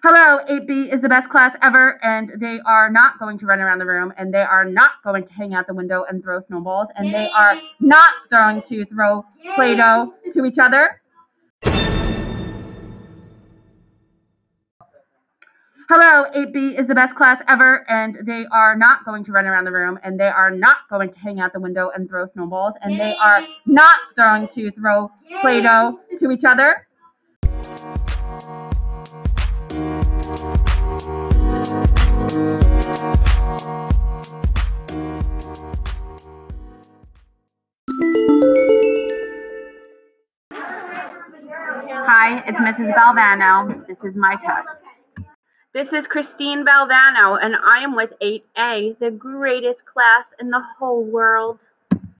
Hello, 8B is the best class ever, and they are not going to run around the room, and they are not going to hang out the window and throw snowballs, and they are not going to throw Play Doh to each other. Hello, 8B is the best class ever, and they are not going to run around the room, and they are not going to hang out the window and throw snowballs, and they are not going to throw Play Doh to each other. Hi, it's Mrs. Balvano. This is my test. This is Christine Balvano, and I am with 8A, the greatest class in the whole world.